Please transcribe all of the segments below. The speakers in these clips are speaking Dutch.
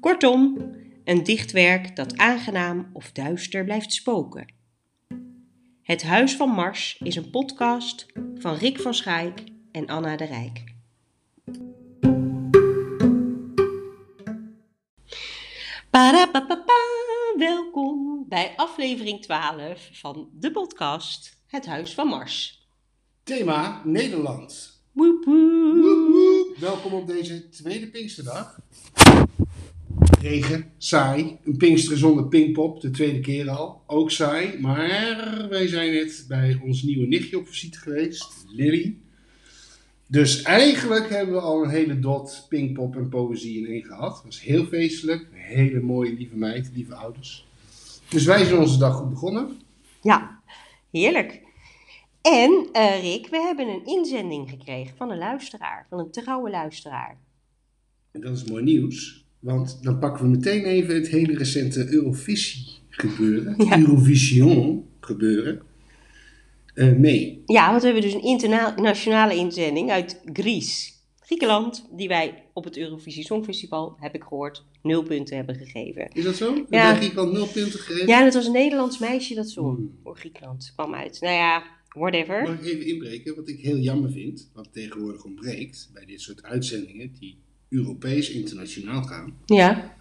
Kortom, een dichtwerk dat aangenaam of duister blijft spoken. Het Huis van Mars is een podcast van Rick van Schaik en Anna de Rijk. Parapapapa, welkom bij aflevering 12 van de podcast Het Huis van Mars. Thema Nederland. Woep woep. Woep, woep. Welkom op deze tweede Pinksterdag. Regen, saai. Een Pinkster zonder Pinkpop, de tweede keer al. Ook saai, maar wij zijn net bij ons nieuwe nichtje op visite geweest, Lily. Dus eigenlijk hebben we al een hele dot Pinkpop en poëzie in één gehad. Dat was heel feestelijk. Een hele mooie lieve meid, lieve ouders. Dus wij zijn onze dag goed begonnen. Ja, heerlijk. En eh, Rick, we hebben een inzending gekregen van een luisteraar, van een trouwe luisteraar. En dat is mooi nieuws, want dan pakken we meteen even het hele recente Eurovisie gebeuren, Ja. Eurovision gebeuren, eh, mee. Ja, want we hebben dus een internationale inzending uit Greece. Griekenland, die wij op het Eurovisie Songfestival, heb ik gehoord, nul punten hebben gegeven. Is dat zo? Ja. Griekenland nul punten gegeven? Ja, het was een Nederlands meisje dat zong Hmm. voor Griekenland. Kwam uit. Nou ja, whatever. Mag ik even inbreken? Wat ik heel jammer vind, wat tegenwoordig ontbreekt bij dit soort uitzendingen die Europees internationaal gaan. Ja.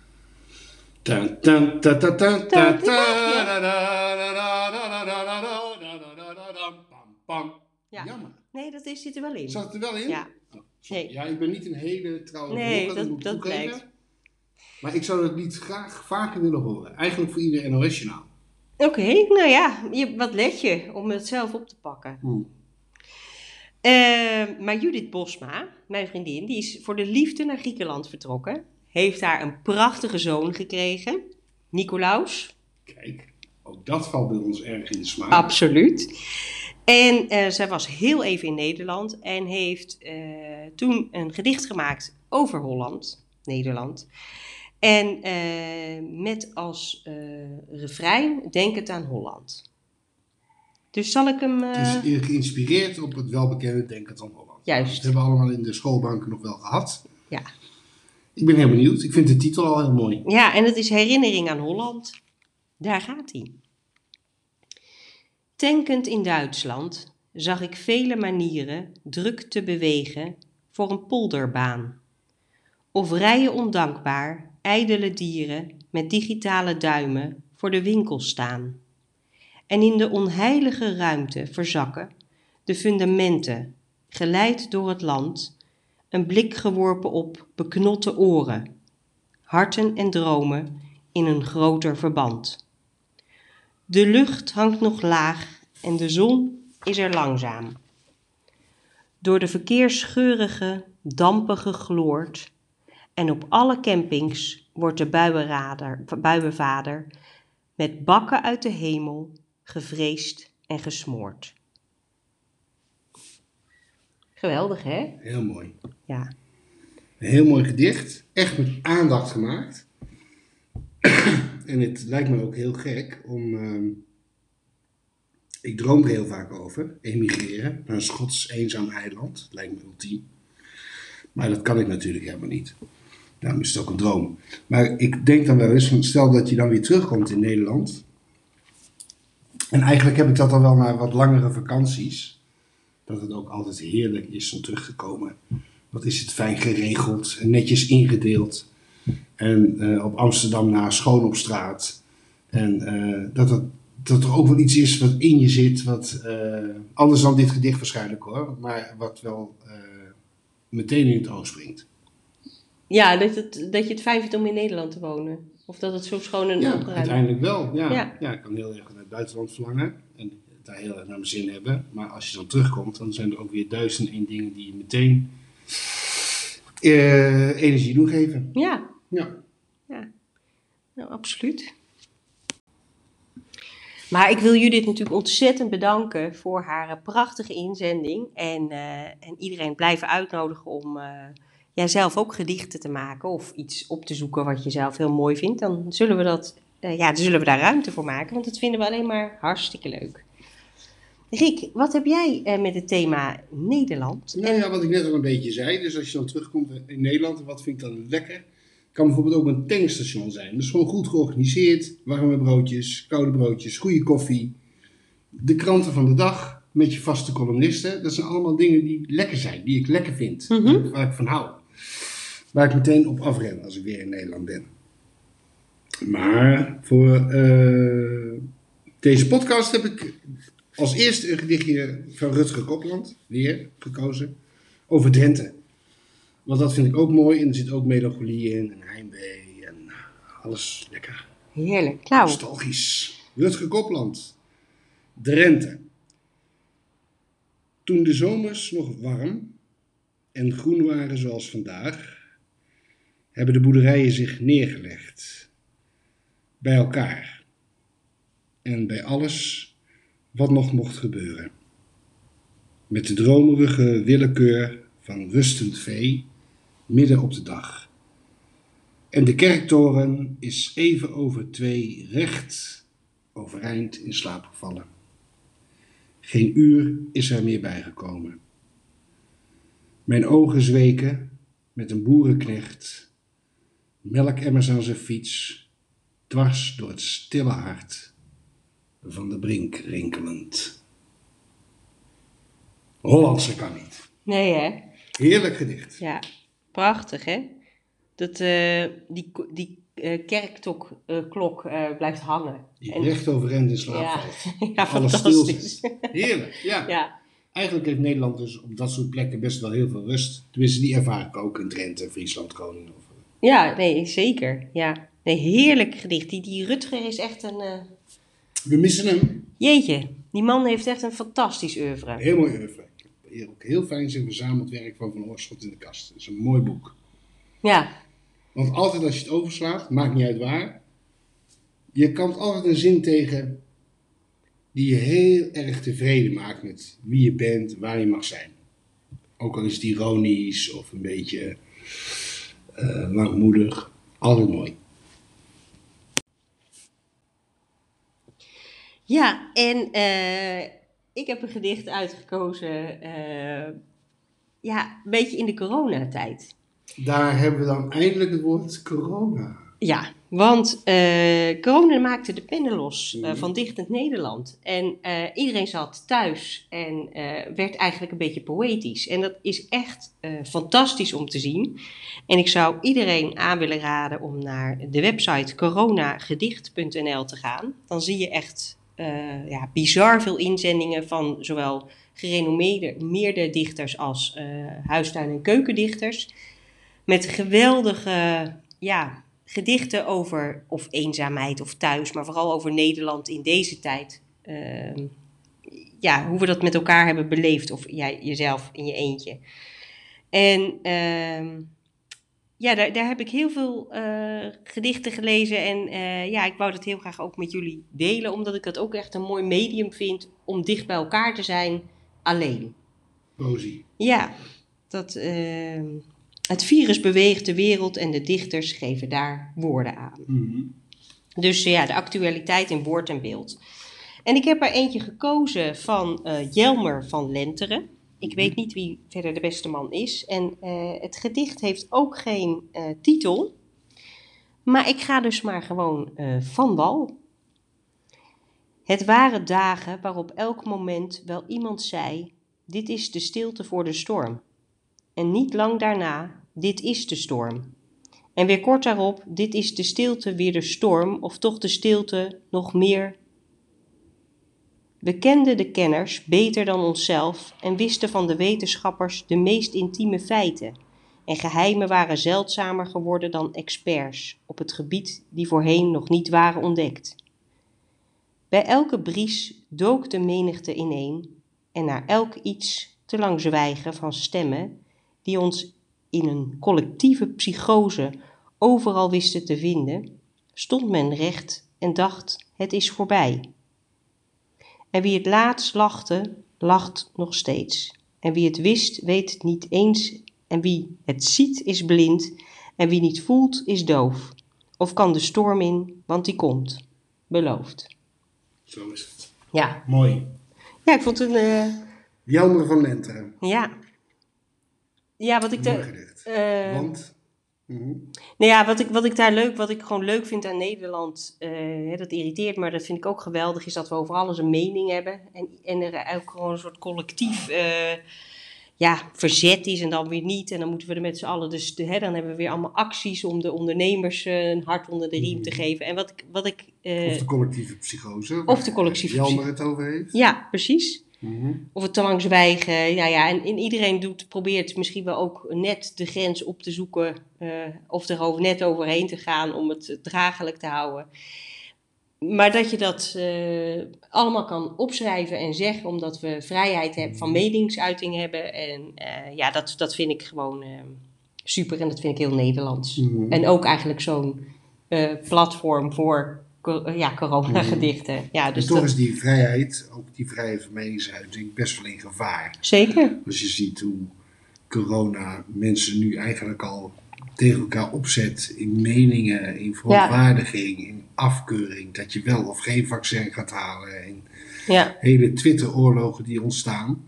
Jammer. Nee, dat is, zit er wel in. Zat er wel in? Ja. Ja, ik ben niet een hele trouwe nee, dat, dat blijkt. Maar ik zou dat niet graag vaker willen horen. Eigenlijk voor ieder NOS-journaal. Oké, nou ja, je, wat let je om het zelf op te pakken. Hmm. Eh, maar Judith Bosma, mijn vriendin, die is voor de liefde naar Griekenland vertrokken. Heeft daar een prachtige zoon gekregen, Nicolaus. Kijk, ook dat valt bij ons erg in de smaak. Absoluut. En eh, zij was heel even in Nederland en heeft eh, toen een gedicht gemaakt over Holland, Nederland. En eh, met als refrein Denk het aan Holland. Dus zal ik hem... eh, Het is geïnspireerd op het welbekende Denken aan Holland. Juist. Dat hebben we allemaal in de schoolbanken nog wel gehad. Ja. Ik ben heel benieuwd. Ik vind de titel al heel mooi. Ja, en het is herinnering aan Holland. Daar gaat hij. Tankend in Duitsland zag ik vele manieren druk te bewegen voor een polderbaan. Of rijen ondankbaar, ijdele dieren met digitale duimen voor de winkel staan. En in de onheilige ruimte verzakken de fundamenten, geleid door het land, een blik geworpen op beknotte oren, harten en dromen in een groter verband. De lucht hangt nog laag en de zon is er langzaam. Door de verkeersscheurige, dampige gloort en op alle campings wordt de buienvader met bakken uit de hemel gevreesd en gesmoord. Geweldig, hè? Heel mooi. Ja. Een heel mooi gedicht. Echt met aandacht gemaakt. en het lijkt me ook heel gek om... ehm, ik droom er heel vaak over. Emigreren naar een Schots eenzaam eiland. Het lijkt me ultiem. Maar dat kan ik natuurlijk helemaal niet. Daarom is het ook een droom. Maar ik denk dan wel eens, van, stel dat je dan weer terugkomt in Nederland. En eigenlijk heb ik dat al wel na wat langere vakanties. Dat het ook altijd heerlijk is om terug te komen. Wat is het fijn geregeld en netjes ingedeeld. En eh, op Amsterdam na schoon op straat. En eh, dat, het, dat er ook wel iets is wat in je zit. Wat, eh, anders dan dit gedicht waarschijnlijk hoor. Maar wat wel meteen in het oog springt. Ja, dat, het, dat je het fijn vindt om in Nederland te wonen. Of dat het zo schoon en Ja, opgeruimd uiteindelijk wel. Ja. Ja. Ja. ik kan heel erg het buitenland verlangen. En daar heel erg naar mijn zin hebben. Maar als je dan terugkomt, dan zijn er ook weer duizend en dingen die je meteen eh, energie doen geven. Ja, Ja. ja. Nou, absoluut. Maar ik wil Judith natuurlijk ontzettend bedanken voor haar eh, prachtige inzending. En, eh, en iedereen blijven uitnodigen om uh, ook gedichten te maken of iets op te zoeken wat je zelf heel mooi vindt. Dan zullen we, dat, ja, dan zullen we daar ruimte voor maken, want dat vinden we alleen maar hartstikke leuk. Riek, wat heb jij met het thema Nederland? Nou ja, wat ik net al een beetje zei. Dus als je dan terugkomt in Nederland, wat vind ik dan lekker? kan bijvoorbeeld ook een tankstation zijn. Dus gewoon goed georganiseerd, warme broodjes, koude broodjes, goede koffie. De kranten van de dag met je vaste columnisten. Dat zijn allemaal dingen die lekker zijn, die ik lekker vind, Mhm. waar ik van hou. Waar ik meteen op afren als ik weer in Nederland ben. Maar voor eh, deze podcast heb ik als eerste een gedichtje van Rutger Kopland, weer gekozen, over Drenthe. Want dat vind ik ook mooi en er zit ook melancholie in en heimwee en alles lekker. Heerlijk. Nou, Nostalgisch. Rutger Kopland. Drenthe. Toen de zomers nog warm en groen waren zoals vandaag, hebben de boerderijen zich neergelegd. Bij elkaar. En bij alles wat nog mocht gebeuren. Met de dromerige willekeur van rustend vee midden op de dag. En de kerktoren is even over twee recht overeind in slaap gevallen. Geen uur is er meer bijgekomen. Mijn ogen zweken met een boerenknecht, melkemmers aan zijn fiets, dwars door het stille hart van de brink rinkelend. Hollandse kan niet. nee hè? Heerlijk gedicht. Ja, prachtig hè? Dat eh, die, die eh, kerkklok eh, blijft hangen. Die En- recht overeind in slaap Ja, valt. ja Alles fantastisch. Heerlijk, ja. ja, Eigenlijk heeft Nederland dus op dat soort plekken best wel heel veel rust. Tenminste, die ervaar ik ook in Drenthe, Friesland, Groningen. Of, ja, nee, zeker. Ja. Nee, heerlijk gedicht. Die, die Rutger is echt een... eh, We missen hem. Jeetje, die man heeft echt een fantastisch oeuvre. Heel mooi oeuvre. Ik heb Ook heel fijn zijn verzameld werk van Van Oorschot in de kast. Dat is een mooi boek. Ja, Want altijd als je het overslaat, maakt niet uit waar, je komt altijd een zin tegen die je heel erg tevreden maakt met wie je bent, waar je mag zijn. Ook al is het ironisch of een beetje eh langmoedig, altijd mooi. Ja en eh, ik heb een gedicht uitgekozen, eh, ja, een beetje in de coronatijd. Daar hebben we dan eindelijk het woord corona. Ja, want eh, corona maakte de pennen los Mhm. van Dichtend Nederland. En iedereen zat thuis en werd eigenlijk een beetje poëtisch. En dat is echt fantastisch om te zien. En ik zou iedereen aan willen raden om naar de website coronagedicht.nl te gaan. Dan zie je echt eh, ja, bizar veel inzendingen van zowel gerenommeerde meerde dichters als eh, huistuin- en keukendichters. Met geweldige ja, gedichten over of eenzaamheid of thuis, maar vooral over Nederland in deze tijd. Ehm, ja, hoe we dat met elkaar hebben beleefd, of jij jezelf in je eentje. En ehm, ja, daar, daar heb ik heel veel eh, gedichten gelezen. En eh, ja, ik wou dat heel graag ook met jullie delen, omdat ik dat ook echt een mooi medium vind om dicht bij elkaar te zijn, alleen. Poëzie. Ja, dat, ehm, het virus beweegt de wereld en de dichters geven daar woorden aan. Mhm. Dus ja, de actualiteit in woord en beeld. En ik heb er eentje gekozen van eh, Jelmer van Lenteren. Ik weet niet wie verder de beste man is. En eh, het gedicht heeft ook geen eh, titel. Maar ik ga dus maar gewoon eh, van wal. Het waren dagen waarop elk moment wel iemand zei: Dit is de stilte voor de storm. En niet lang daarna: Dit is de storm. En weer kort daarop: Dit is de stilte weer de storm, of toch de stilte nog meer. We kenden de kenners beter dan onszelf en wisten van de wetenschappers de meest intieme feiten. En geheimen waren zeldzamer geworden dan experts op het gebied die voorheen nog niet waren ontdekt. Bij elke bries dook de menigte ineen en naar elk iets te lang zwijgen van stemmen die ons in een collectieve psychose overal wisten te vinden, stond men recht en dacht: het is voorbij. En wie het laatst lachte, lacht nog steeds. En wie het wist, weet het niet eens. En wie het ziet, is blind. En wie niet voelt, is doof. Of kan de storm in, want die komt. Beloofd. Zo is het. Ja, Mooi. ja ik vond het een. eh, Jelmer van Lenteren. ja. Ja, wat ik Mooi daar. gedicht. eh, Mhm. Nou ja, wat ik, wat ik daar leuk, wat ik gewoon leuk vind aan Nederland, eh, dat irriteert me, maar dat vind ik ook geweldig, is dat we over alles een mening hebben. En, en er ook gewoon een soort collectief eh, ja, verzet is en dan weer niet. En dan moeten we er met z'n allen, dus de, hè, dan hebben we weer allemaal acties om de ondernemers eh, een hart onder de riem te geven. En wat ik, wat ik Of de collectieve psychose. of de collectieve Jelmer het over heeft. ja, precies. Mhm. Of het te lang zwijgen. Ja, ja. En, en iedereen doet, probeert misschien wel ook net de grens op te zoeken. eh, of er over, net overheen te gaan om het draaglijk te houden. Maar dat je dat eh, allemaal kan opschrijven en zeggen, omdat we vrijheid hebben, van meningsuiting hebben. En eh, ja, dat, dat vind ik gewoon super en dat vind ik heel Nederlands. Mhm. En ook eigenlijk zo'n platform voor ja, coronagedichten. Ja, Dus toch dat, is die vrijheid, ook die vrijheid van meningsuiting, best wel in gevaar. zeker. Als je ziet hoe corona mensen nu eigenlijk al tegen elkaar opzet in meningen, in verontwaardiging, in afkeuring, dat je wel of geen vaccin gaat halen, en Ja. hele Twitter-oorlogen die ontstaan,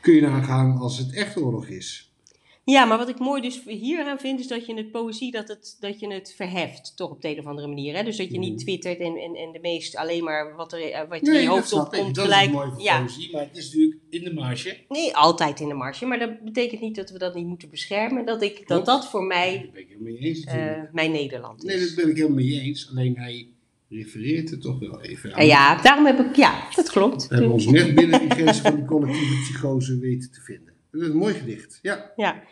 kun je nagaan als het echt oorlog is. Ja, maar wat ik mooi dus hier aan vind, is dat je het poëzie, dat, het, dat je het verheft, toch op de een of andere manier. Hè? Dus dat je niet twittert en, en, en de meest alleen maar wat er, eh, wat in je hoofd opkomt gelijk. ja, poëzie, maar het is natuurlijk in de marge. nee, altijd in de marge. Maar dat betekent niet dat we dat niet moeten beschermen. Dat ik, dat, Klopt. dat voor mij Dat ben ik helemaal mee eens natuurlijk. eh, mijn Nederland nee, is. dat ben ik helemaal mee eens. Alleen hij refereert er toch wel even aan. En ja, daarom heb ik, ja, dat klopt. We hebben ons net binnen die grenzen van die collectieve psychose weten te vinden. Dat is een mooi gedicht. Ja, Ja.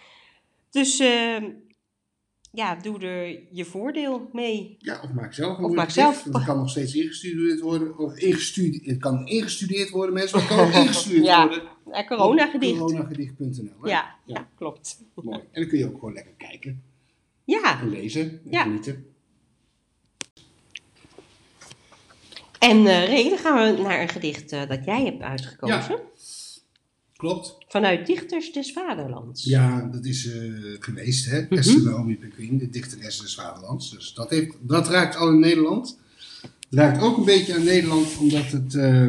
Dus eh, ja, doe er je voordeel mee. ja of maak zelf een Of maak gedicht. zelf. Want het kan nog steeds ingestudeerd worden. Of ingestudeerd, het kan ingestudeerd worden, mensen. Maar het kan ook ingestudeerd Ja. worden. Ja, coronagedicht. Coronagedicht.nl. Ja, ja, klopt. Mooi. En dan kun je ook gewoon lekker kijken Ja, en lezen en Ja. genieten. en eh Ray, dan gaan we naar een gedicht eh, dat jij hebt uitgekozen. Ja. Klopt. Vanuit Dichters des Vaderlands. Ja, dat is eh, geweest, hè? Mhm. Esther Naomi Pequin, de dichteres des Vaderlands. Dus dat, heeft, dat raakt al in Nederland. Het raakt ook een beetje aan Nederland, omdat het eh,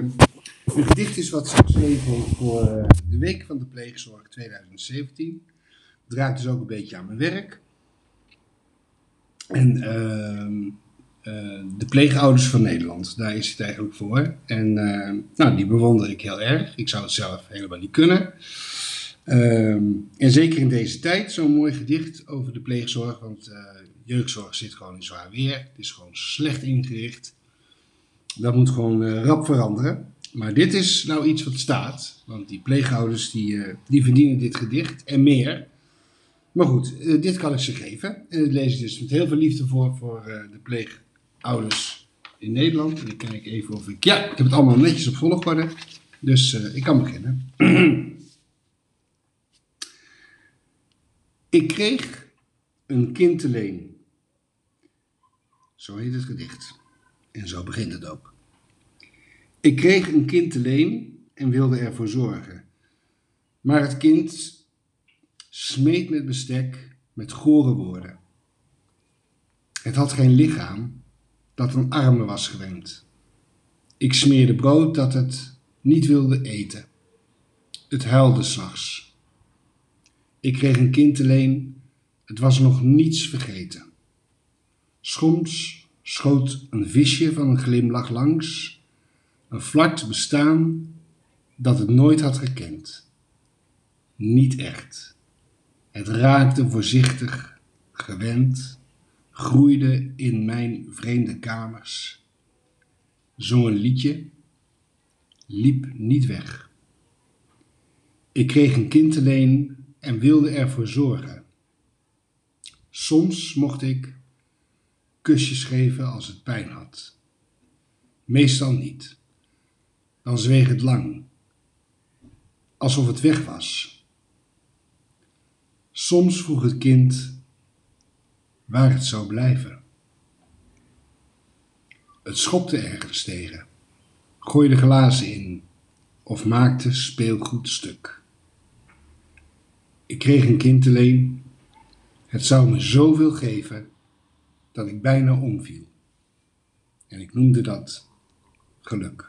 een gedicht is wat ze geschreven heeft voor eh, de Week van de Pleegzorg 2017. Het raakt dus ook een beetje aan mijn werk. En ehm, eh, de pleegouders van Nederland, daar is het eigenlijk voor. En eh, nou, die bewonder ik heel erg. Ik zou het zelf helemaal niet kunnen. Ehm, en zeker in deze tijd, zo'n mooi gedicht over de pleegzorg. Want eh, jeugdzorg zit gewoon in zwaar weer. Het is gewoon slecht ingericht. Dat moet gewoon eh, rap veranderen. Maar dit is nou iets wat staat. Want die pleegouders die, eh, die verdienen dit gedicht en meer. Maar goed, eh, dit kan ik ze geven. En dat lees ik dus met heel veel liefde voor voor eh, de pleegouders in Nederland. En ik kijk even of ik... Ja, ik heb het allemaal netjes op volgorde. Dus eh, ik kan beginnen. ik kreeg een kind te leen. Zo heet het gedicht. En zo begint het ook. Ik kreeg een kind te leen en wilde ervoor zorgen. Maar het kind smeet met bestek met gore woorden. Het had geen lichaam dat aan armen was gewend. Ik smeerde brood dat het niet wilde eten. Het huilde s'nachts. Ik kreeg een kind te het was nog niets vergeten. Soms schoot een visje van een glimlach langs, een flart bestaan dat het nooit had gekend. Niet echt. Het raakte voorzichtig, gewend, groeide in mijn vreemde kamers, zong een liedje, liep niet weg. Ik kreeg een kind te leen en wilde ervoor zorgen. Soms mocht ik kusjes geven als het pijn had. Meestal niet. Dan zweeg het lang, alsof het weg was. Soms vroeg het kind: waar het zou blijven. Het schopte ergens tegen, gooide glazen in of maakte speelgoed stuk. Ik kreeg een kind alleen. Het zou me zoveel geven dat ik bijna omviel. En ik noemde dat geluk.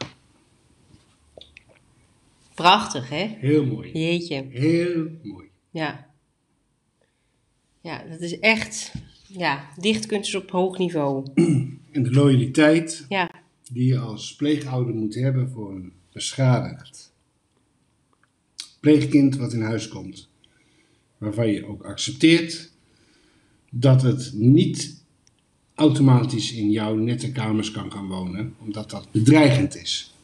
Prachtig, hè? Heel mooi. Jeetje. Heel mooi. Ja. Ja, dat is echt... Ja, dichtkunst op hoog niveau. En de loyaliteit Ja. die je als pleegouder moet hebben voor een beschadigd pleegkind wat in huis komt. Waarvan je ook accepteert dat het niet automatisch in jouw nette kamers kan gaan wonen, omdat dat bedreigend is.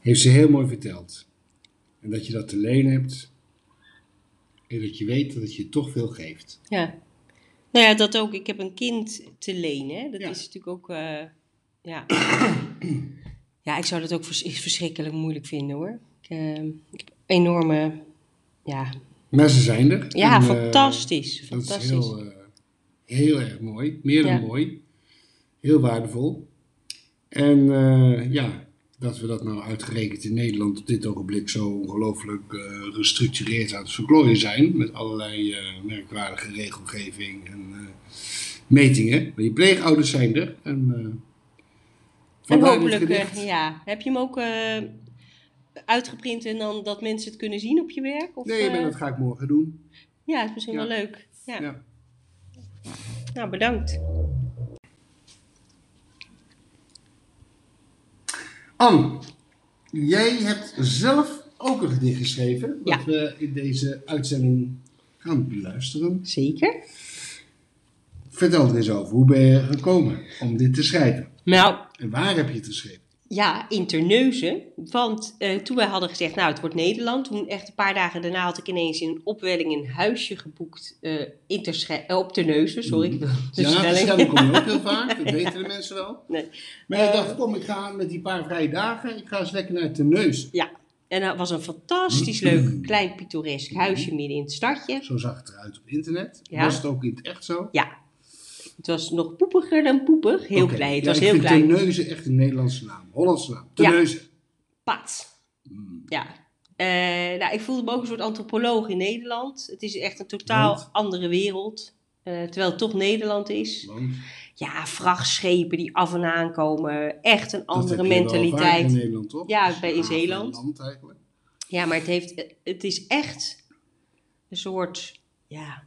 Heeft ze heel mooi verteld. En dat je dat te leen hebt en dat je weet dat het je toch veel geeft. Ja. Nou ja, dat ook. Ik heb een kind te lenen. Dat Ja. is natuurlijk ook... eh, ja. ja, ik zou dat ook vers- verschrikkelijk moeilijk vinden, hoor. Ik, eh, ik heb enorme... Ja, ze zijn er. ja En, eh, fantastisch. Dat is Fantastisch. heel, eh, heel erg mooi. Meer dan Ja. mooi. Heel waardevol. En ja, dat we dat nou uitgerekend in Nederland op dit ogenblik zo ongelooflijk eh, gestructureerd aan het verklooien zijn. Met allerlei merkwaardige regelgeving en metingen. Maar die pleegouders zijn er. En, eh, En hopelijk, eh, ja. Heb je hem ook eh, uitgeprint en dan dat mensen het kunnen zien op je werk? Of, Nee, maar dat ga ik morgen doen. Ja, is misschien Ja. wel leuk. Ja. Ja. Nou, bedankt. Anne, jij hebt zelf ook een gedicht geschreven. Dat Ja. we in deze uitzending gaan beluisteren. Zeker. Vertel er eens over. Hoe ben je gekomen om dit te schrijven? Nou, En waar heb je het geschreven? Ja, in Terneuzen. Want eh, toen wij hadden gezegd, nou, het wordt Nederland. Toen echt een paar dagen daarna had ik ineens in een opwelling een huisje geboekt eh, in eh, op Terneuzen. Sorry, ik wil de ja, stelling. Schelling kom je ook heel vaak. Dat weten de mensen wel. Nee. Maar ik dacht, kom, ik ga met die paar vrije dagen, ik ga eens lekker naar Terneuzen. Ja, en dat was een fantastisch leuk, klein pittoresk huisje midden in het stadje. Zo zag het eruit op internet. Ja. Was het ook in het echt zo? Ja, het was nog poepiger dan poepig. Heel klein, het Ja, was ik heel vind klein. Terneuzen echt een Nederlandse naam. Hollandse naam. Ja. Terneuzen. Pat. Mm. Ja. Eh, nou, ik voelde me ook een soort antropoloog in Nederland. Het is echt een totaal Want? andere wereld. eh, terwijl het toch Nederland is. Want Ja, vrachtschepen die af en aan komen. Echt een dat andere heb je wel mentaliteit. in Nederland, toch? Ja, Dat bij- in Zeeland. Ja, maar het, heeft, het is echt een soort ja,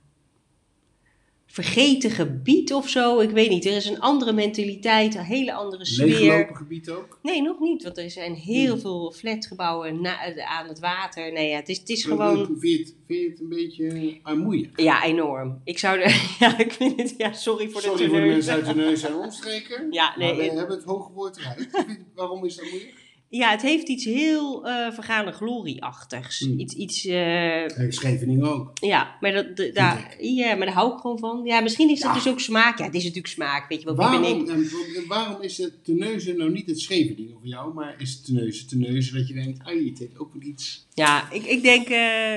vergeten gebied of zo. Ik weet niet. Er is een andere mentaliteit, een hele andere sfeer. Leeggelopen gebied ook. Nee, nog niet. Want er zijn heel Hmm. veel flatgebouwen na, aan het water. Nee, ja, het is, het is Maar gewoon... Vind je, het, vind je het een beetje armoeig? Ja, enorm. Ik zou er... Ja, ik vind het... Ja, sorry voor de Sorry voor de mensen uit de neus en omstreken. Ja, nee, maar we hebben het hoge woord eruit. Waarom is dat moeilijk? Ja, het heeft iets heel eh vergane glorie-achtigs. Hmm. Iets... iets Kijk, Scheveningen ook. Ja, maar, dat, de- daar, ja, maar daar hou ik gewoon van. Ja, misschien is dat Ja. dus ook smaak. Ja, het is natuurlijk smaak. Weet je ben Waarom, ik? en waarom is het Terneuzen nou niet het Scheveningen voor jou, maar is het Terneuzen Terneuzen dat je denkt, ai, het heeft ook wel iets. Ja, ik, ik denk, eh,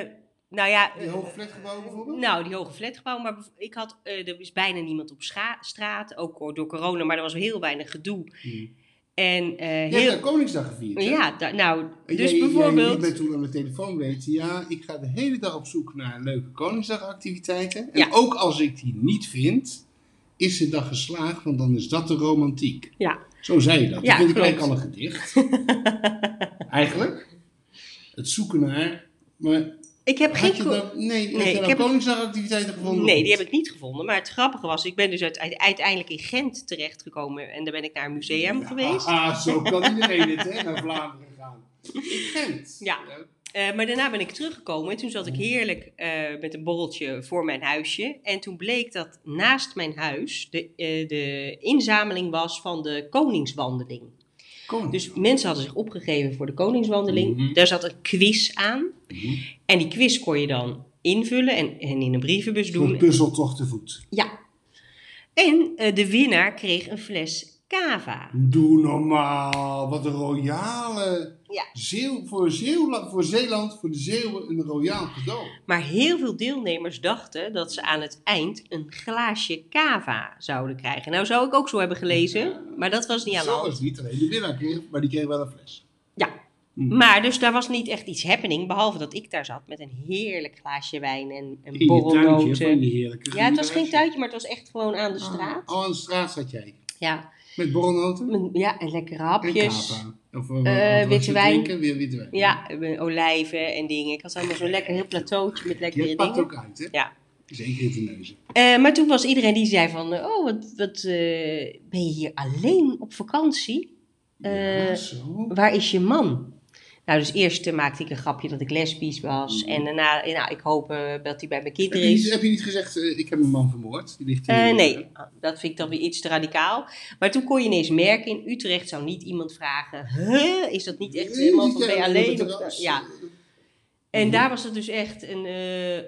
nou ja. Die hoge flatgebouwen bijvoorbeeld? nou, die hoge flatgebouw. Maar ik had, er is bijna niemand op straat. Ook door corona, maar er was heel weinig gedoe. Hmm. En eh, Je hebt heel. daar Koningsdag gevierd. hè? Ja, da- nou, dus jij, bijvoorbeeld. Jij toen aan de telefoon weten, ja, ik ga de hele dag op zoek naar leuke Koningsdagactiviteiten. En Ja. ook als ik die niet vind, is de dag geslaagd, want dan is dat de romantiek. Ja, Zo zei je dat. Ja, dat vind ik eigenlijk al een gedicht. eigenlijk. Het zoeken naar. Maar ik heb had geen. nee, Nee, ik heb- Koningsdagactiviteiten gevonden? Nee, die heb ik niet gevonden. Maar het grappige was, ik ben dus uite- uiteindelijk in Gent terechtgekomen. En daar ben ik naar een museum geweest. Ah, zo kan iedereen het, hè, naar Vlaanderen gaan. In Gent. Ja. Eh, maar daarna ben ik teruggekomen en toen zat ik heerlijk eh, met een borreltje voor mijn huisje. En toen bleek dat naast mijn huis de, eh, de inzameling was van de Koningswandeling. Dus mensen hadden zich opgegeven voor de Koningswandeling. Mhm. Daar zat een quiz aan. Mhm. En die quiz kon je dan invullen en, en in een brievenbus doen. puzzeltocht te voet. Ja. En eh, de winnaar kreeg een fles cava. Doe normaal. Wat een royale... Ja. Zeeuw, voor, Zeeuwland, voor Zeeland, voor de Zeeuwen, een royaal cadeau. Maar heel veel deelnemers dachten dat ze aan het eind een glaasje cava zouden krijgen. Nou zou ik ook zo hebben gelezen, maar dat was niet aan de Zo hand. is niet alleen de winnaar kreeg, maar die kreeg wel een fles. Ja. Mm. Maar dus daar was niet echt iets happening, behalve dat ik daar zat met een heerlijk glaasje wijn en een borrelnoten. Ja, het was geen tuintje. tuintje, maar het was echt gewoon aan de straat. Oh, aan de straat zat jij. Ja, Met borrelnoten? Ja en lekkere En hapjes. Of, uh, Eh, witte wijn. Drinken, weer witte wijn. Ja, eh, olijven en dingen. Ik had allemaal zo'n lekker heel plateautje met lekkere Je pakt dingen. ook uit, hè? Ja. Zeker in de neuzen. Eh, maar toen was iedereen die zei van, eh, oh, wat, wat eh, ben je hier alleen op vakantie? ja, Eh, zo. Waar is je man? Nou, dus eerst eh, maakte ik een grapje dat ik lesbisch was. Mhm. En daarna, nou, ik hoop eh, dat hij bij mijn Heb kinderen je, is. heb je niet gezegd, eh, ik heb een man vermoord? Die ligt nee, dat vind ik dan weer iets te radicaal. Maar toen kon je ineens merken, in Utrecht zou niet iemand vragen, huh, is dat niet echt Nee, helemaal van ben je alleen? Of- terras? ja. En daar was het dus echt een,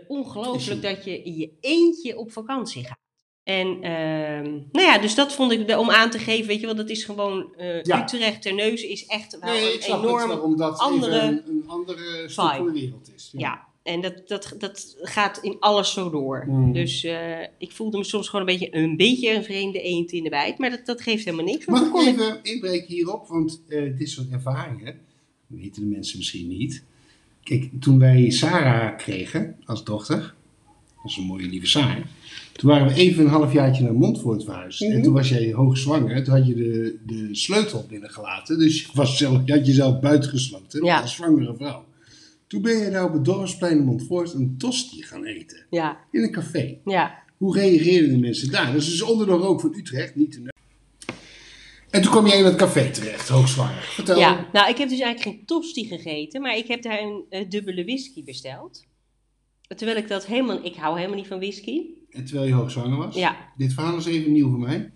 ongelooflijk dat je in je eentje op vakantie gaat. En ehm, nou ja, dus dat vond ik om aan te geven, weet je wel, dat is gewoon eh, Ja. Utrecht Terneuzen is echt wel Nee, ik een het, enorm waarom dat andere even een, een andere stuk vibe. van de wereld is. Ja, en dat, dat, dat gaat in alles zo door. Mm. Dus eh, ik voelde me soms gewoon een beetje een, beetje een vreemde eend in de bijt. Maar dat, dat geeft helemaal niks. Mag ik kon ik... even inbreken hierop? Want eh, dit soort ervaringen weten de mensen misschien niet. Kijk, toen wij Sarah kregen als dochter, een mooie lieve Sarah. Toen waren we even een halfjaartje naar Montfort verhuisd. Mhm. En toen was jij hoogzwanger. Toen had je de, de sleutel binnengelaten. Dus je, was zelf, je had jezelf buitengesloten Ja. als zwangere vrouw. Toen ben je nou op het dorpsplein in Montfort een tosti gaan eten. Ja, In een café. ja. Hoe reageerden de mensen daar? Dat is dus onder de rook van Utrecht, niet de En toen kwam jij in het café terecht, hoogzwanger. Vertel. ja, nou ik heb dus eigenlijk geen tosti gegeten. Maar ik heb daar een eh, dubbele whisky besteld. Terwijl ik dat helemaal... Ik hou helemaal niet van whisky. En terwijl je hoogzwanger was? Ja. Dit verhaal is even nieuw voor mij.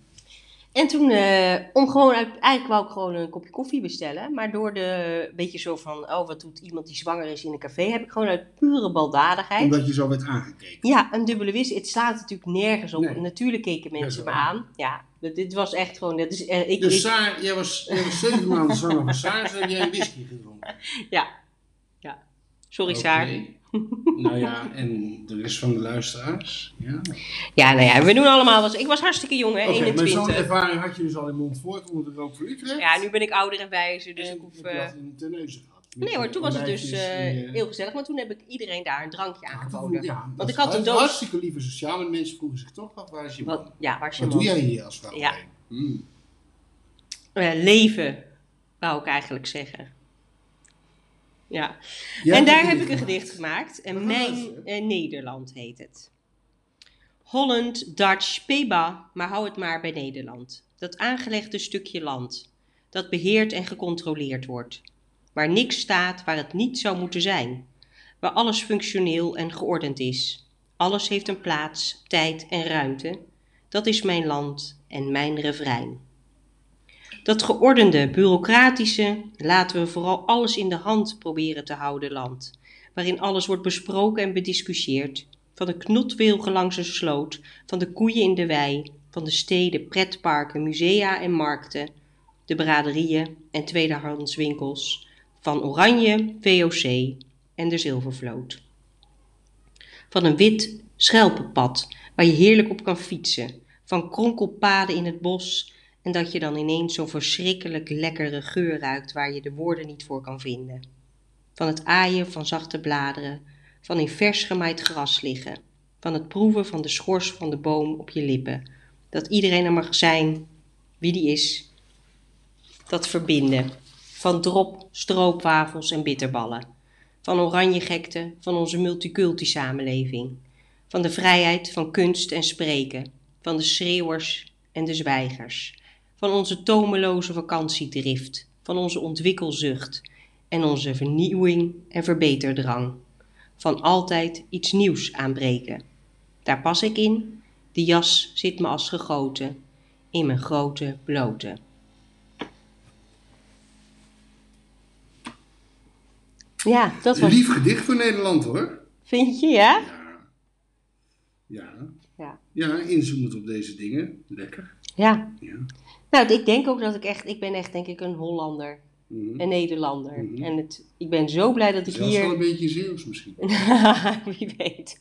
En toen, eh, om gewoon, uit, eigenlijk wou ik gewoon een kopje koffie bestellen. Maar door de, beetje zo van, oh wat doet iemand die zwanger is in een café, heb ik gewoon uit pure baldadigheid. Omdat je zo werd aangekeken. Ja, een dubbele whisky. Het slaat natuurlijk nergens op. Nee. Natuurlijk keken mensen me aan. Ja, dit, was echt gewoon, dat is, eh, ik, Dus Saar, jij, was, jij was zeven maanden zwanger van Saar, dus heb jij een whisky gedronken. ja, ja. Sorry. Saar. Nou ja, en de rest van de luisteraars. Ja. Ja, nou ja, we doen allemaal wat. Ik was hartstikke jong, hè, maar zo'n 21. ervaring had je dus al in Montfort onder de rook van Utrecht. Ja, nu ben ik ouder en wijzer, dus en ik hoef... heb je eh, dat in Terneuzen gehad. Nee hoor, toen was het dus eh, je- heel gezellig. Maar toen heb ik iedereen daar een drankje Ja, aangeboden. ja, dat Want ik is had een doos- Hartstikke lieve sociaal, maar mensen vroegen zich toch af, waar is je man? Wat, ja, waar is je Wat man? doe jij hier als vrouw? Ja. Hmm. Eh, leven, wou ik eigenlijk zeggen. Ja. En daar heb ik een gedicht gemaakt. En Mijn eh, Nederland heet het. Holland, Dutch, Peba, maar hou het maar bij Nederland. Dat aangelegde stukje land, dat beheerd en gecontroleerd wordt. Waar niks staat waar het niet zou moeten zijn. Waar alles functioneel en geordend is. Alles heeft een plaats, tijd en ruimte. Dat is mijn land en mijn refrein. Dat geordende, bureaucratische, laten we vooral alles in de hand proberen te houden land, waarin alles wordt besproken en bediscussieerd, van de knotwilgen langs een sloot, van de koeien in de wei, van de steden, pretparken, musea en markten, de braderieën en tweedehandswinkels, van Oranje, VOC en de Zilvervloot. Van een wit schelpenpad waar je heerlijk op kan fietsen, van kronkelpaden in het bos en dat je dan ineens zo'n verschrikkelijk lekkere geur ruikt waar je de woorden niet voor kan vinden. Van het aaien van zachte bladeren, van in vers gemaaid gras liggen, van het proeven van de schors van de boom op je lippen, dat iedereen er mag zijn wie die is, dat verbinden, van drop, stroopwafels en bitterballen, van oranje gekte van onze multiculti samenleving, van de vrijheid van kunst en spreken, van de schreeuwers en de zwijgers, van onze tomeloze vakantiedrift, van onze ontwikkelzucht en onze vernieuwing en verbeterdrang, van altijd iets nieuws aanbreken. Daar pas ik in, die jas zit me als gegoten, in mijn grote blote. Ja, dat was. Lief gedicht voor Nederland hoor. Vind je, ja? Ja. Ja. Ja. Ja, inzoomend op deze dingen. Lekker. Ja. Ja. Nou, ik denk ook dat ik echt, ik ben echt denk ik een Hollander, Mhm. een Nederlander. Mhm. En het, ik ben zo blij dat ik Zelfs hier... wel een beetje Zeeuws misschien. Wie weet.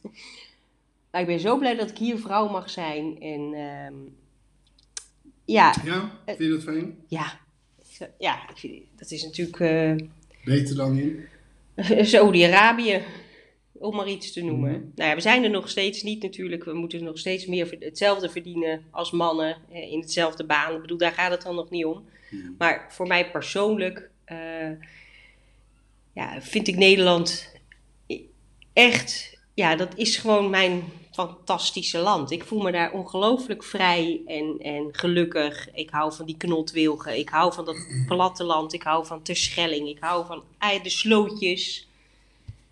Maar ik ben zo blij dat ik hier vrouw mag zijn. En ehm, ja, Ja, vind je dat fijn? ja, ja, ik vind- dat is natuurlijk eh, Beter dan in? Saudi-Arabië, om maar iets te noemen. Mhm. Nou ja, we zijn er nog steeds niet natuurlijk. We moeten nog steeds meer hetzelfde verdienen als mannen eh, in hetzelfde baan. Ik bedoel, daar gaat het dan nog niet om. Mhm. Maar voor mij persoonlijk eh, ja, vind ik Nederland echt, ja, dat is gewoon mijn fantastische land. Ik voel me daar ongelooflijk vrij en, en gelukkig. Ik hou van die knotwilgen, ik hou van dat platteland, ik hou van Terschelling, ik hou van de slootjes,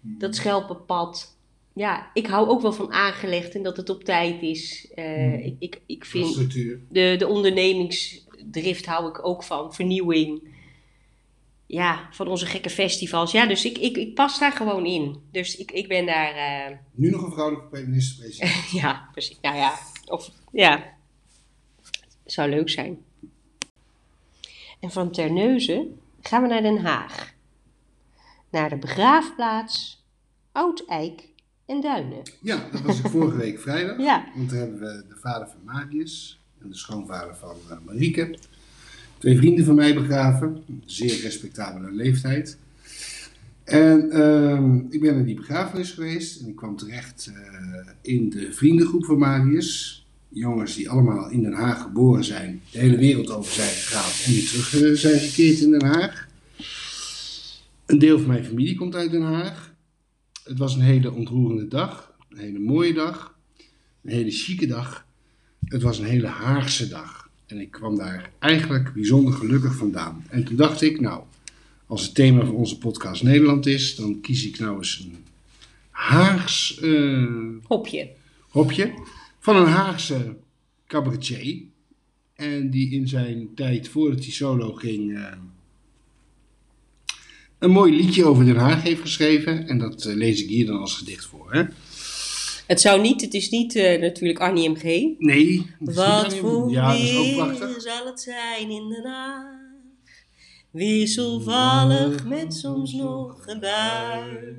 dat schelpenpad. Ja, ik hou ook wel van aangelegd en dat het op tijd is. Eh, ik, ik, ik vind de, de ondernemingsdrift hou ik ook van. Vernieuwing. Ja, van onze gekke festivals. Ja, dus ik, ik, ik pas daar gewoon in. Dus ik, ik ben daar... eh, Nu nog een vrouwelijke minister-president. ja, precies. Nou ja, of... Ja. Zou leuk zijn. En van Terneuzen gaan we naar Den Haag. Naar de begraafplaats Oud-Eik en Duinen. Ja, dat was ik vorige week vrijdag. Ja. Want daar hebben we de vader van Marius en de schoonvader van eh, Marieke. Twee vrienden van mij begraven. Zeer respectabele leeftijd. En ehm, ik ben naar die begrafenis geweest en ik kwam terecht eh, in de vriendengroep van Marius. Jongens die allemaal in Den Haag geboren zijn, de hele wereld over zijn gegaan en weer terug eh, zijn gekeerd in Den Haag. Een deel van mijn familie komt uit Den Haag. Het was een hele ontroerende dag, een hele mooie dag, een hele chique dag. Het was een hele Haagse dag. En ik kwam daar eigenlijk bijzonder gelukkig vandaan. En toen dacht ik, nou, als het thema van onze podcast Nederland is, dan kies ik nou eens een Haags eh, Hopje. hopje van een Haagse cabaretier. En die in zijn tijd voordat hij solo ging eh, een mooi liedje over Den Haag heeft geschreven. En dat eh, lees ik hier dan als gedicht voor. Hè? Het zou niet, het is niet eh, natuurlijk Annie M.G. Nee. Wat voor Ja, weer zal het zijn in Den Haag? Wisselvallig met soms nog een bui.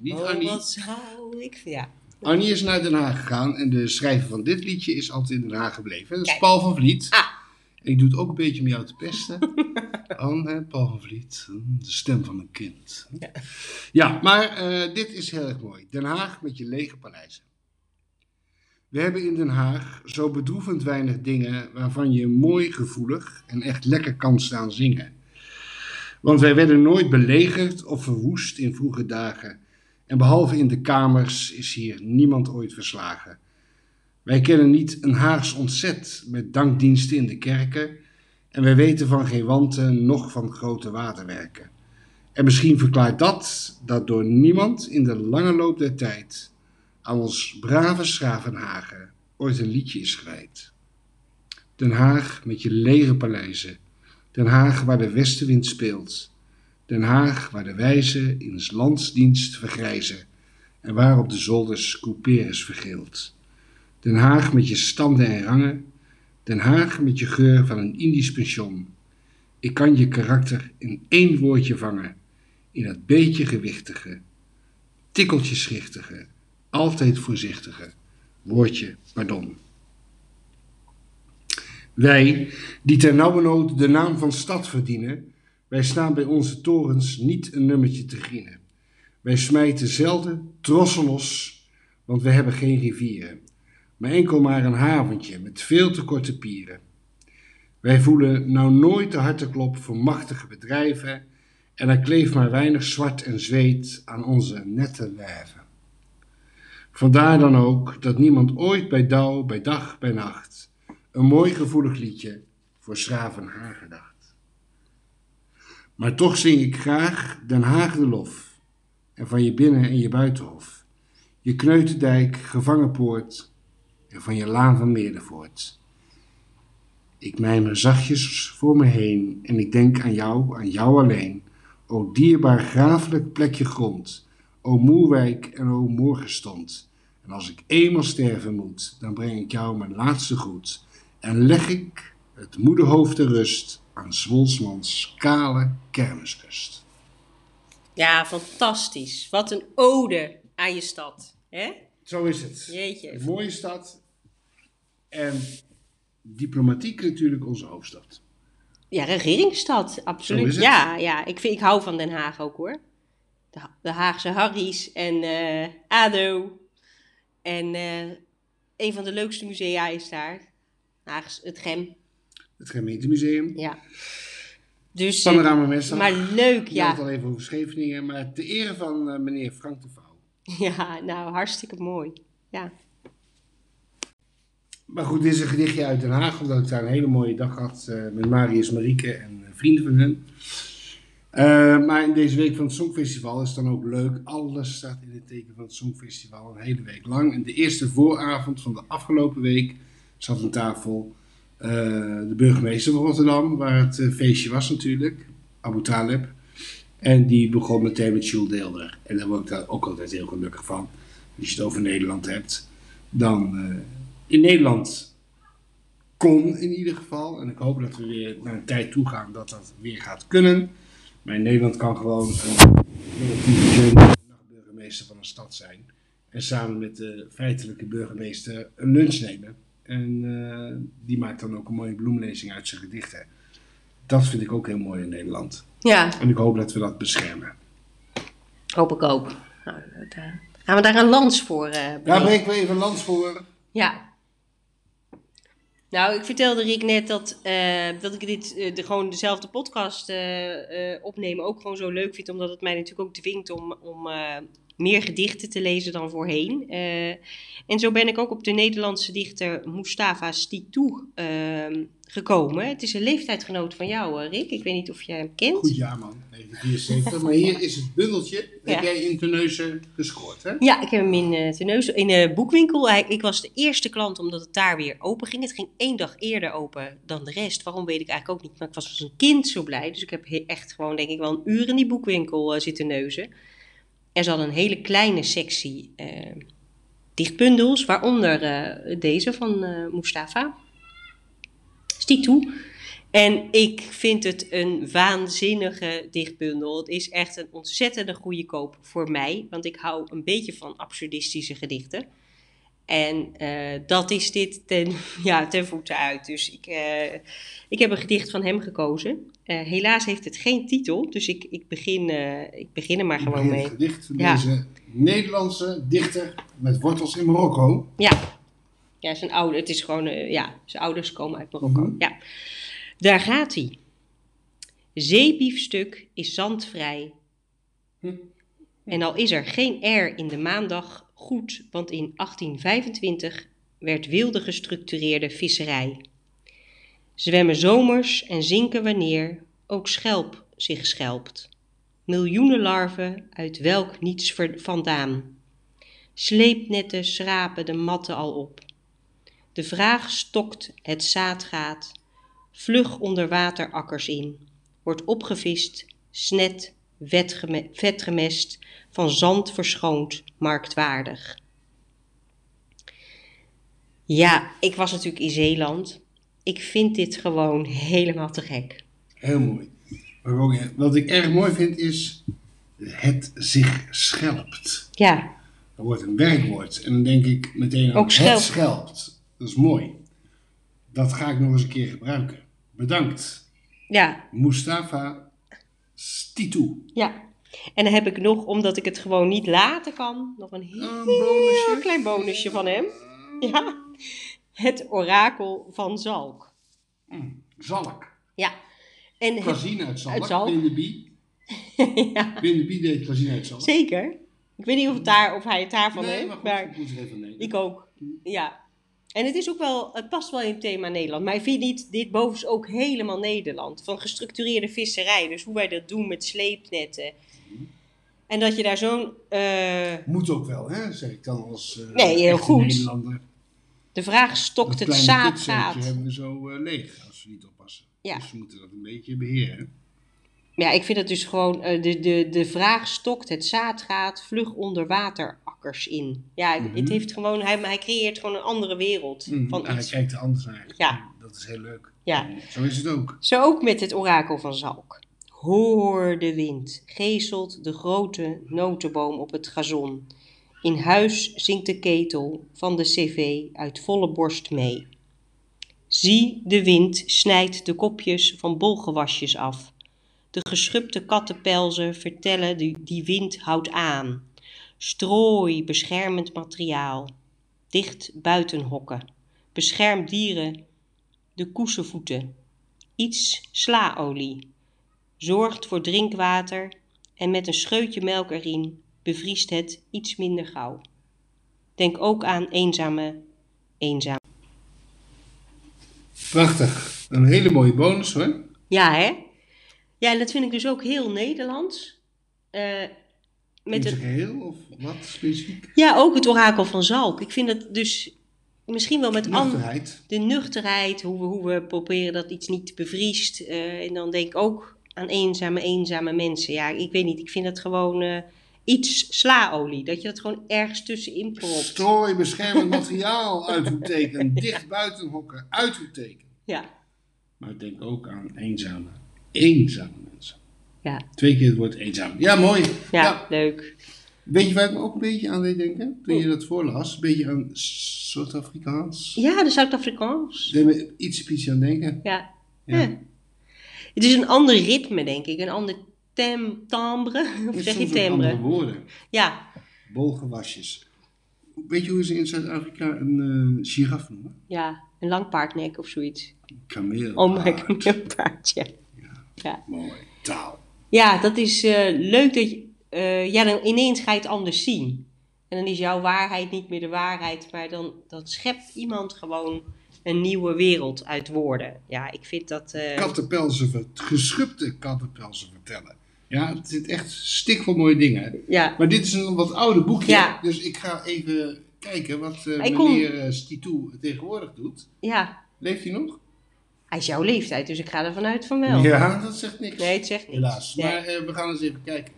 Niet Oh, Annie. wat zou ik... Ja. Annie is naar Den Haag gegaan en de schrijver van dit liedje is altijd in Den Haag gebleven. Dat is Kijk. Paul van Vliet. Ah. Ik doe het ook een beetje om jou te pesten. Anne, Paul van Vliet, de stem van een kind. Ja. Ja, maar eh, dit is heel erg mooi. Den Haag met je lege paleizen. We hebben in Den Haag zo bedroevend weinig dingen waarvan je mooi gevoelig en echt lekker kan staan zingen. Want wij werden nooit belegerd of verwoest in vroege dagen. En behalve in de kamers is hier niemand ooit verslagen. Wij kennen niet een Haags ontzet met dankdiensten in de kerken. En wij weten van geen wanten, noch van grote waterwerken. En misschien verklaart dat dat door niemand in de lange loop der tijd aan ons brave Schravenhagen ooit een liedje is gewijd. Den Haag met je lege paleizen. Den Haag waar de westenwind speelt. Den Haag waar de wijzen in landsdienst vergrijzen. En waar op de zolders couperus vergeeld. Den Haag met je standen en rangen. Den Haag met je geur van een Indisch pension. Ik kan je karakter in één woordje vangen. In dat beetje gewichtige, tikkeltje schichtige, altijd voorzichtige woordje pardon. Wij, die ter nauwernood de naam van stad verdienen, wij staan bij onze torens niet een nummertje te grienen. Wij smijten zelden trossen los, want we hebben geen rivieren, maar enkel maar een haventje met veel te korte pieren. Wij voelen nou nooit de harteklop voor machtige bedrijven en er kleeft maar weinig zwart en zweet aan onze nette lijven. Vandaar dan ook dat niemand ooit bij dauw, bij dag, bij nacht een mooi gevoelig liedje voor Schravenhaar gedacht. Maar toch zing ik graag Den Haag de lof en van je binnen- en je buitenhof, je kneutendijk, gevangenpoort en van je laan van Meerdervoort. Ik mijmer zachtjes voor me heen en ik denk aan jou, aan jou alleen. O dierbaar grafelijk plekje grond, o Moerwijk en o Morgenstond. En als ik eenmaal sterven moet, dan breng ik jou mijn laatste groet. En leg ik het moederhoofd te rust aan Zwolsmans kale kermisrust. Ja, fantastisch. Wat een ode aan je stad. hè? Zo is het. Jeetje. Een mooie stad. En diplomatiek natuurlijk onze hoofdstad. Ja, regeringsstad, absoluut. het. Ja, ja ik, vind, ik hou van Den Haag ook hoor. De, de Haagse Harry's en eh, ADO. En eh, een van de leukste musea is daar. Haags, het GEM. Het gemeentemuseum. Ja. Dus, eh, Panorama maar leuk, Je had ja. al even over Scheveningen. Maar te ere van meneer Frank de Vouw. Ja, nou, hartstikke mooi. Ja. Maar goed, dit is een gedichtje uit Den Haag, omdat ik daar een hele mooie dag had eh, met Marius, Marieke en eh, vrienden van hen. Eh, maar in deze week van het Songfestival is dan ook leuk. Alles staat in het teken van het Songfestival een hele week lang. En de eerste vooravond van de afgelopen week zat aan tafel de burgemeester van Rotterdam, waar het feestje was natuurlijk, Abu Taleb. En die begon meteen met Jules Deelder. En daar word ik daar ook altijd heel gelukkig van. Als je het over Nederland hebt, dan in Nederland kon in ieder geval. En ik hoop dat we weer naar een tijd toe gaan dat dat weer gaat kunnen. Maar in Nederland kan gewoon een relatief gender burgemeester van een stad zijn. En samen met de feitelijke burgemeester een lunch nemen. En eh, die maakt dan ook een mooie bloemlezing uit zijn gedichten. Dat vind ik ook heel mooi in Nederland. Ja, En ik hoop dat we dat beschermen. hoop ik ook. Nou, dat, eh, gaan we daar een lans voor eh Daar breken? we even lans voor. Ja. Nou, ik vertelde Rick net dat, eh, dat ik dit eh, de, gewoon dezelfde podcast eh, opnemen ook gewoon zo leuk vind. Omdat het mij natuurlijk ook dwingt om, om meer gedichten te lezen dan voorheen. Eh, en zo ben ik ook op de Nederlandse dichter Mustafa Stitou eh, gekomen. Het is een leeftijdsgenoot van jou, eh, Rick. Ik weet niet of jij hem kent. Goed jaar man, 1974. Maar hier is het bundeltje. Ja. Heb jij in Terneuzen gescoord, hè? Ja, ik heb hem in uh, Terneuzen, in de boekwinkel. Hij- ik was de eerste klant omdat het daar weer open ging. Het ging één dag eerder open dan de rest. Waarom weet ik eigenlijk ook niet. Maar ik was als een kind zo blij. Dus ik heb he- echt gewoon, denk ik, wel een uur in die boekwinkel eh, zitten neuzen. Er zat een hele kleine sectie eh, dichtbundels, waaronder eh, deze van eh Mustafa. Stitou. En ik vind het een waanzinnige dichtbundel. Het is echt een ontzettende goede koop voor mij, want ik hou een beetje van absurdistische gedichten. En eh, dat is dit ten, ja, ten voeten uit. Dus ik, eh, ik heb een gedicht van hem gekozen. Eh, helaas heeft het geen titel, dus ik, ik, begin, ik begin er maar Ik gewoon mee. Het gedicht van Ja. deze Nederlandse dichter met wortels in Marokko. Ja, ja zijn ouder, het is gewoon, ja, zijn ouders komen uit Marokko. Mhm. Ja, daar gaat hij. Zeebiefstuk is zandvrij. Hm. En al is er geen R in de maandag goed, want in 1825 werd wilde gestructureerde visserij. Zwemmen zomers en zinken wanneer ook schelp zich schelpt. Miljoenen larven uit welk niets vandaan. Sleepnetten schrapen de matten al op. De vraag stokt, het zaad gaat. Vlug onder waterakkers in. Wordt opgevist, snet, vetgeme- vetgemest, van zand verschoond, marktwaardig. Ja, ik was natuurlijk in Zeeland. Ik vind dit gewoon helemaal te gek. Heel mooi. Ook, wat ik erg mooi vind is het zich schelpt. Ja, Dat wordt een werkwoord. En dan denk ik meteen aan schelp. het schelpt. Dat is mooi. Dat ga ik nog eens een keer gebruiken. Bedankt. ja, Mustafa Stitou. ja. En dan heb ik nog, omdat ik het gewoon niet laten kan, nog een heel Een bonusje. klein bonusje van hem. Ja, het orakel van Zalk. Zalk. Ja, en het, Klazien uit Zalk. Uit Zalk. Wim de Bie. ja, Wim de Bie deed Klazien uit Zalk. zeker. Ik weet niet of, het daar, of hij het daarvan nee, heeft, maar goed, maar ik moet even nemen. ik ook. Ja. En het is ook wel, het past wel in het thema Nederland. Maar ik vind niet, dit bovens ook helemaal Nederland. Van gestructureerde visserij. Dus hoe wij dat doen met sleepnetten. En dat je daar zo'n, eh, Moet ook wel, hè, zeg ik dan als eh, Nee, heel goed. Nederlander. de vraag stokt het zaad gaat. hebben we zo eh, leeg als we niet oppassen. Ja. Dus we moeten dat een beetje beheren. Ja, ik vind het dus gewoon, eh, de, de, de vraag stokt, het zaad gaat vlug onder waterakkers in. Ja, het- het Mhm. heeft gewoon, hij, hij creëert gewoon een andere wereld Mm, van en hij kijkt er anders naar. Ja. Dat is heel leuk. Ja. Zo is het ook. Zo ook met het orakel van Zalk. Hoor de wind, geeselt de grote notenboom op het gazon. In huis zingt de ketel van de cv uit volle borst mee. Zie, de wind snijdt de kopjes van bolgewasjes af. De geschubde kattenpelzen vertellen die, die wind houdt aan. Strooi beschermend materiaal. Dicht buitenhokken. Bescherm dieren de koesenvoeten iets slaolie. Zorgt voor drinkwater en met een scheutje melk erin bevriest het iets minder gauw. Denk ook aan eenzame, eenzaam. Prachtig. Een hele mooie bonus hoor. Ja, hè? Ja, en dat vind ik dus ook heel Nederlands. Eh, met het, geheel of wat specifiek? ja, ook het orakel van Zalk. Ik vind het dus misschien wel met Nuchterheid. de nuchterheid, hoe we, hoe we proberen dat iets niet bevriest. eh, en dan denk ik ook aan eenzame, eenzame mensen. Ja, ik weet niet, ik vind het gewoon eh, iets slaolie. Dat je dat gewoon ergens tussenin propt. Strooi beschermend materiaal uithoekteken. Dicht buiten hokken. Uithoekteken. Ja, Maar ik denk ook aan eenzame. Eenzame mensen. ja, Twee keer het woord eenzaam. Ja, mooi. ja, leuk. Weet je waar ik me ook een beetje aan deed denken? Toen je dat voorlas. Een beetje aan Zuid-Afrikaans. Ja, de Zuid-Afrikaans. Ik deed me iets, iets aan denken. Ja. Ja. ja. Het is een ander ritme, denk ik. Een ander tem, timbre. Of zeg je ook andere timbre? woorden. Ja, Bolgewasjes. Weet je hoe ze in Zuid-Afrika een eh giraf noemen? ja, een langpaardnek of zoiets. Kameel. Oh my kameelpaard, ja. Ja. Mooi. Taal. Ja, dat is eh, leuk dat je... eh, ja, dan ineens ga je het anders zien. En dan is jouw waarheid niet meer de waarheid, maar dan, dan schept iemand gewoon een nieuwe wereld uit woorden. Ja, ik vind dat... eh, Kattenpelzen, ver- geschubde kattenpelzen vertellen. Ja, het zit echt stikvol mooie dingen. ja, Maar dit is een wat ouder boekje. Ja. Dus ik ga even kijken wat eh, kom- meneer eh, Stitou tegenwoordig doet. ja, Leeft hij nog? Hij is jouw leeftijd, dus ik ga ervan uit van wel. Ja, dat zegt niks. Nee, het zegt niks. Helaas. Nee. Maar eh, we gaan eens even kijken.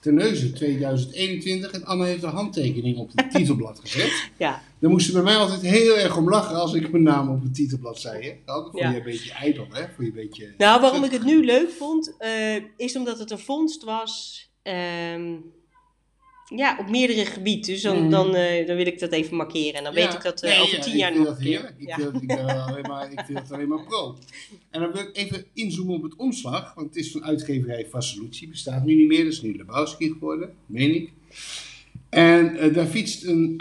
Terneuzen 2021 en Anne heeft een handtekening op het titelblad gezet. Ja, Dan moest ze bij mij altijd heel erg om lachen als ik mijn naam op het titelblad zei. Hè? Dan vond Ja. je een beetje ijdel, hè? Vond je een beetje... Nou, waarom ik het nu leuk vond, eh, is omdat het een vondst was. ehm, ja, op meerdere gebieden. Dus dan, Mhm. dan, eh, dan wil ik dat even markeren. En dan weet ik dat eh, Nee, over ja, tien jaar nog dat een keer. heerlijk. Ik, Ja. vind, dat- ik, wel alleen maar, ik vind dat alleen maar pro. En dan wil ik even inzoomen op het omslag. Want het is van uitgeverij Vassolucci. Bestaat nu niet meer. Dat is nu Lebowski geworden. Meen ik. En eh, daar fietst een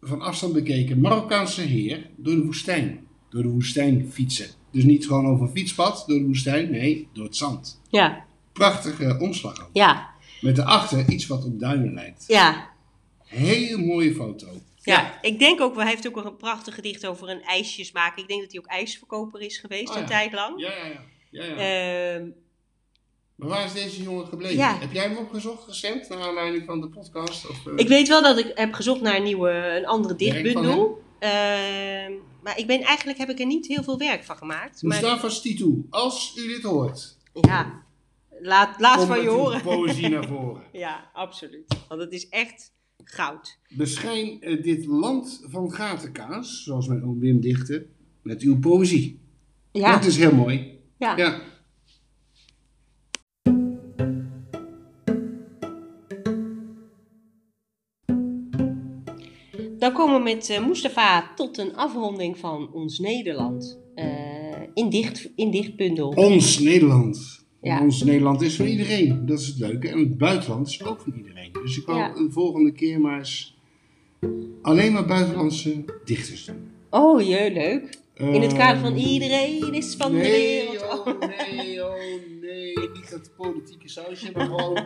van afstand bekeken Marokkaanse heer door de woestijn. Door de woestijn fietsen. Dus niet gewoon over een fietspad door de woestijn. Nee, door het zand. Ja, Prachtige omslag ook. ja, Met daarachter iets wat op duinen lijkt. ja. Heel mooie foto. Ja, ik denk ook, wel, hij heeft ook een prachtig gedicht over een ijsjes maken. Ik denk dat hij ook ijsverkoper is geweest Oh een ja. tijd lang. Ja, ja, ja. ja, ja. Ehm, Maar waar is deze jongen gebleven? Ja. Heb jij hem opgezocht recent, naar aanleiding van de podcast? Of, eh, ik weet wel dat ik heb gezocht naar een nieuwe, een andere dichtbundel. Ehm, maar ik ben, eigenlijk heb ik er niet heel veel werk van gemaakt. Maar Mustafa Stitou, als u dit hoort, ja, laat, laat van je horen. poëzie naar voren. Ja, absoluut. Want het is echt goud. Beschijn eh, dit land van gatenkaas, zoals mijn oom Wim dichtte, met uw poëzie. Ja, Dat is heel mooi. ja. Ja. Dan komen we met eh, Mustafa tot een afronding van ons Nederland. Eh, in, dicht, in dichtbundel. Ons Nederland. Ja. Ons Nederland is van iedereen. Dat is het leuke. En het buitenland is ook van iedereen. Dus ik wou Ja. de volgende keer maar eens alleen maar buitenlandse dichters doen. Oh, je leuk. In het kader van Ehm, iedereen is van de nee, wereld. Oh, nee, oh nee, niet dat politieke sausje, maar gewoon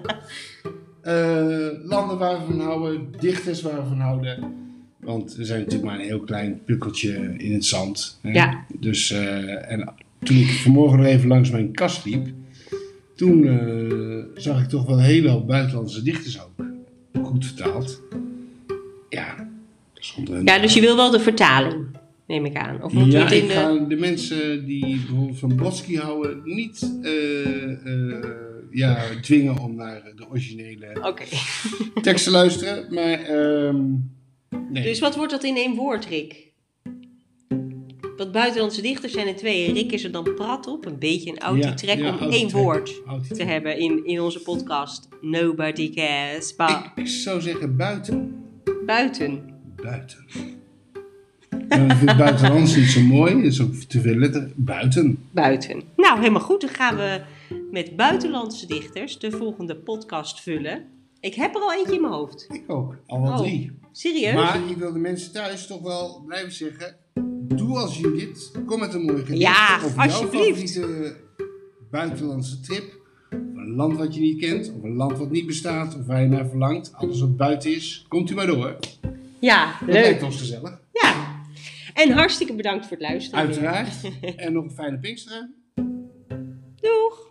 eh, landen waar we van houden, dichters waar we van houden. Want we zijn natuurlijk maar een heel klein pukkeltje in het zand. Hè? Ja. Dus, eh, en toen ik vanmorgen nog even langs mijn kast liep, toen eh, zag ik toch wel heel veel buitenlandse dichters ook. Goed vertaald. Ja, zonder Ja, dus je wil wel de vertaling, neem ik aan. Of moet je ja, het in ik de... ga de mensen die bijvoorbeeld van Brodsky houden niet eh, eh, ja, dwingen om naar de originele Oké. tekst te luisteren. Maar, ehm nee. Dus wat wordt dat in één woord, Rick? Want buitenlandse dichters zijn er twee. En Rick is er dan prat op. Een beetje een Ja, trek ja, om één woord te hebben in, in onze podcast. Nobody cares. But Ik, zou zeggen buiten. buiten. Buiten. Ik vind buitenlands niet zo mooi. Is ook te veel letter. Buiten. Buiten. Nou, helemaal goed. Dan gaan we met buitenlandse dichters de volgende podcast vullen. Ik heb er al eentje in mijn hoofd. Ik ook. Al wel Oh, drie. Serieus? Maar ik wil de mensen thuis toch wel blijven zeggen. Doe als Judith. Kom met een mooi gedicht. Ja, over alsjeblieft. jouw favoriete buitenlandse trip. Of een land wat je niet kent. Of een land wat niet bestaat. Of waar je naar verlangt. Alles wat buiten is. Komt u maar door. Ja, Dat leuk. lijkt ons gezellig. Ja. En hartstikke bedankt voor het luisteren. Uiteraard. en nog een fijne Pinksteren. Doeg!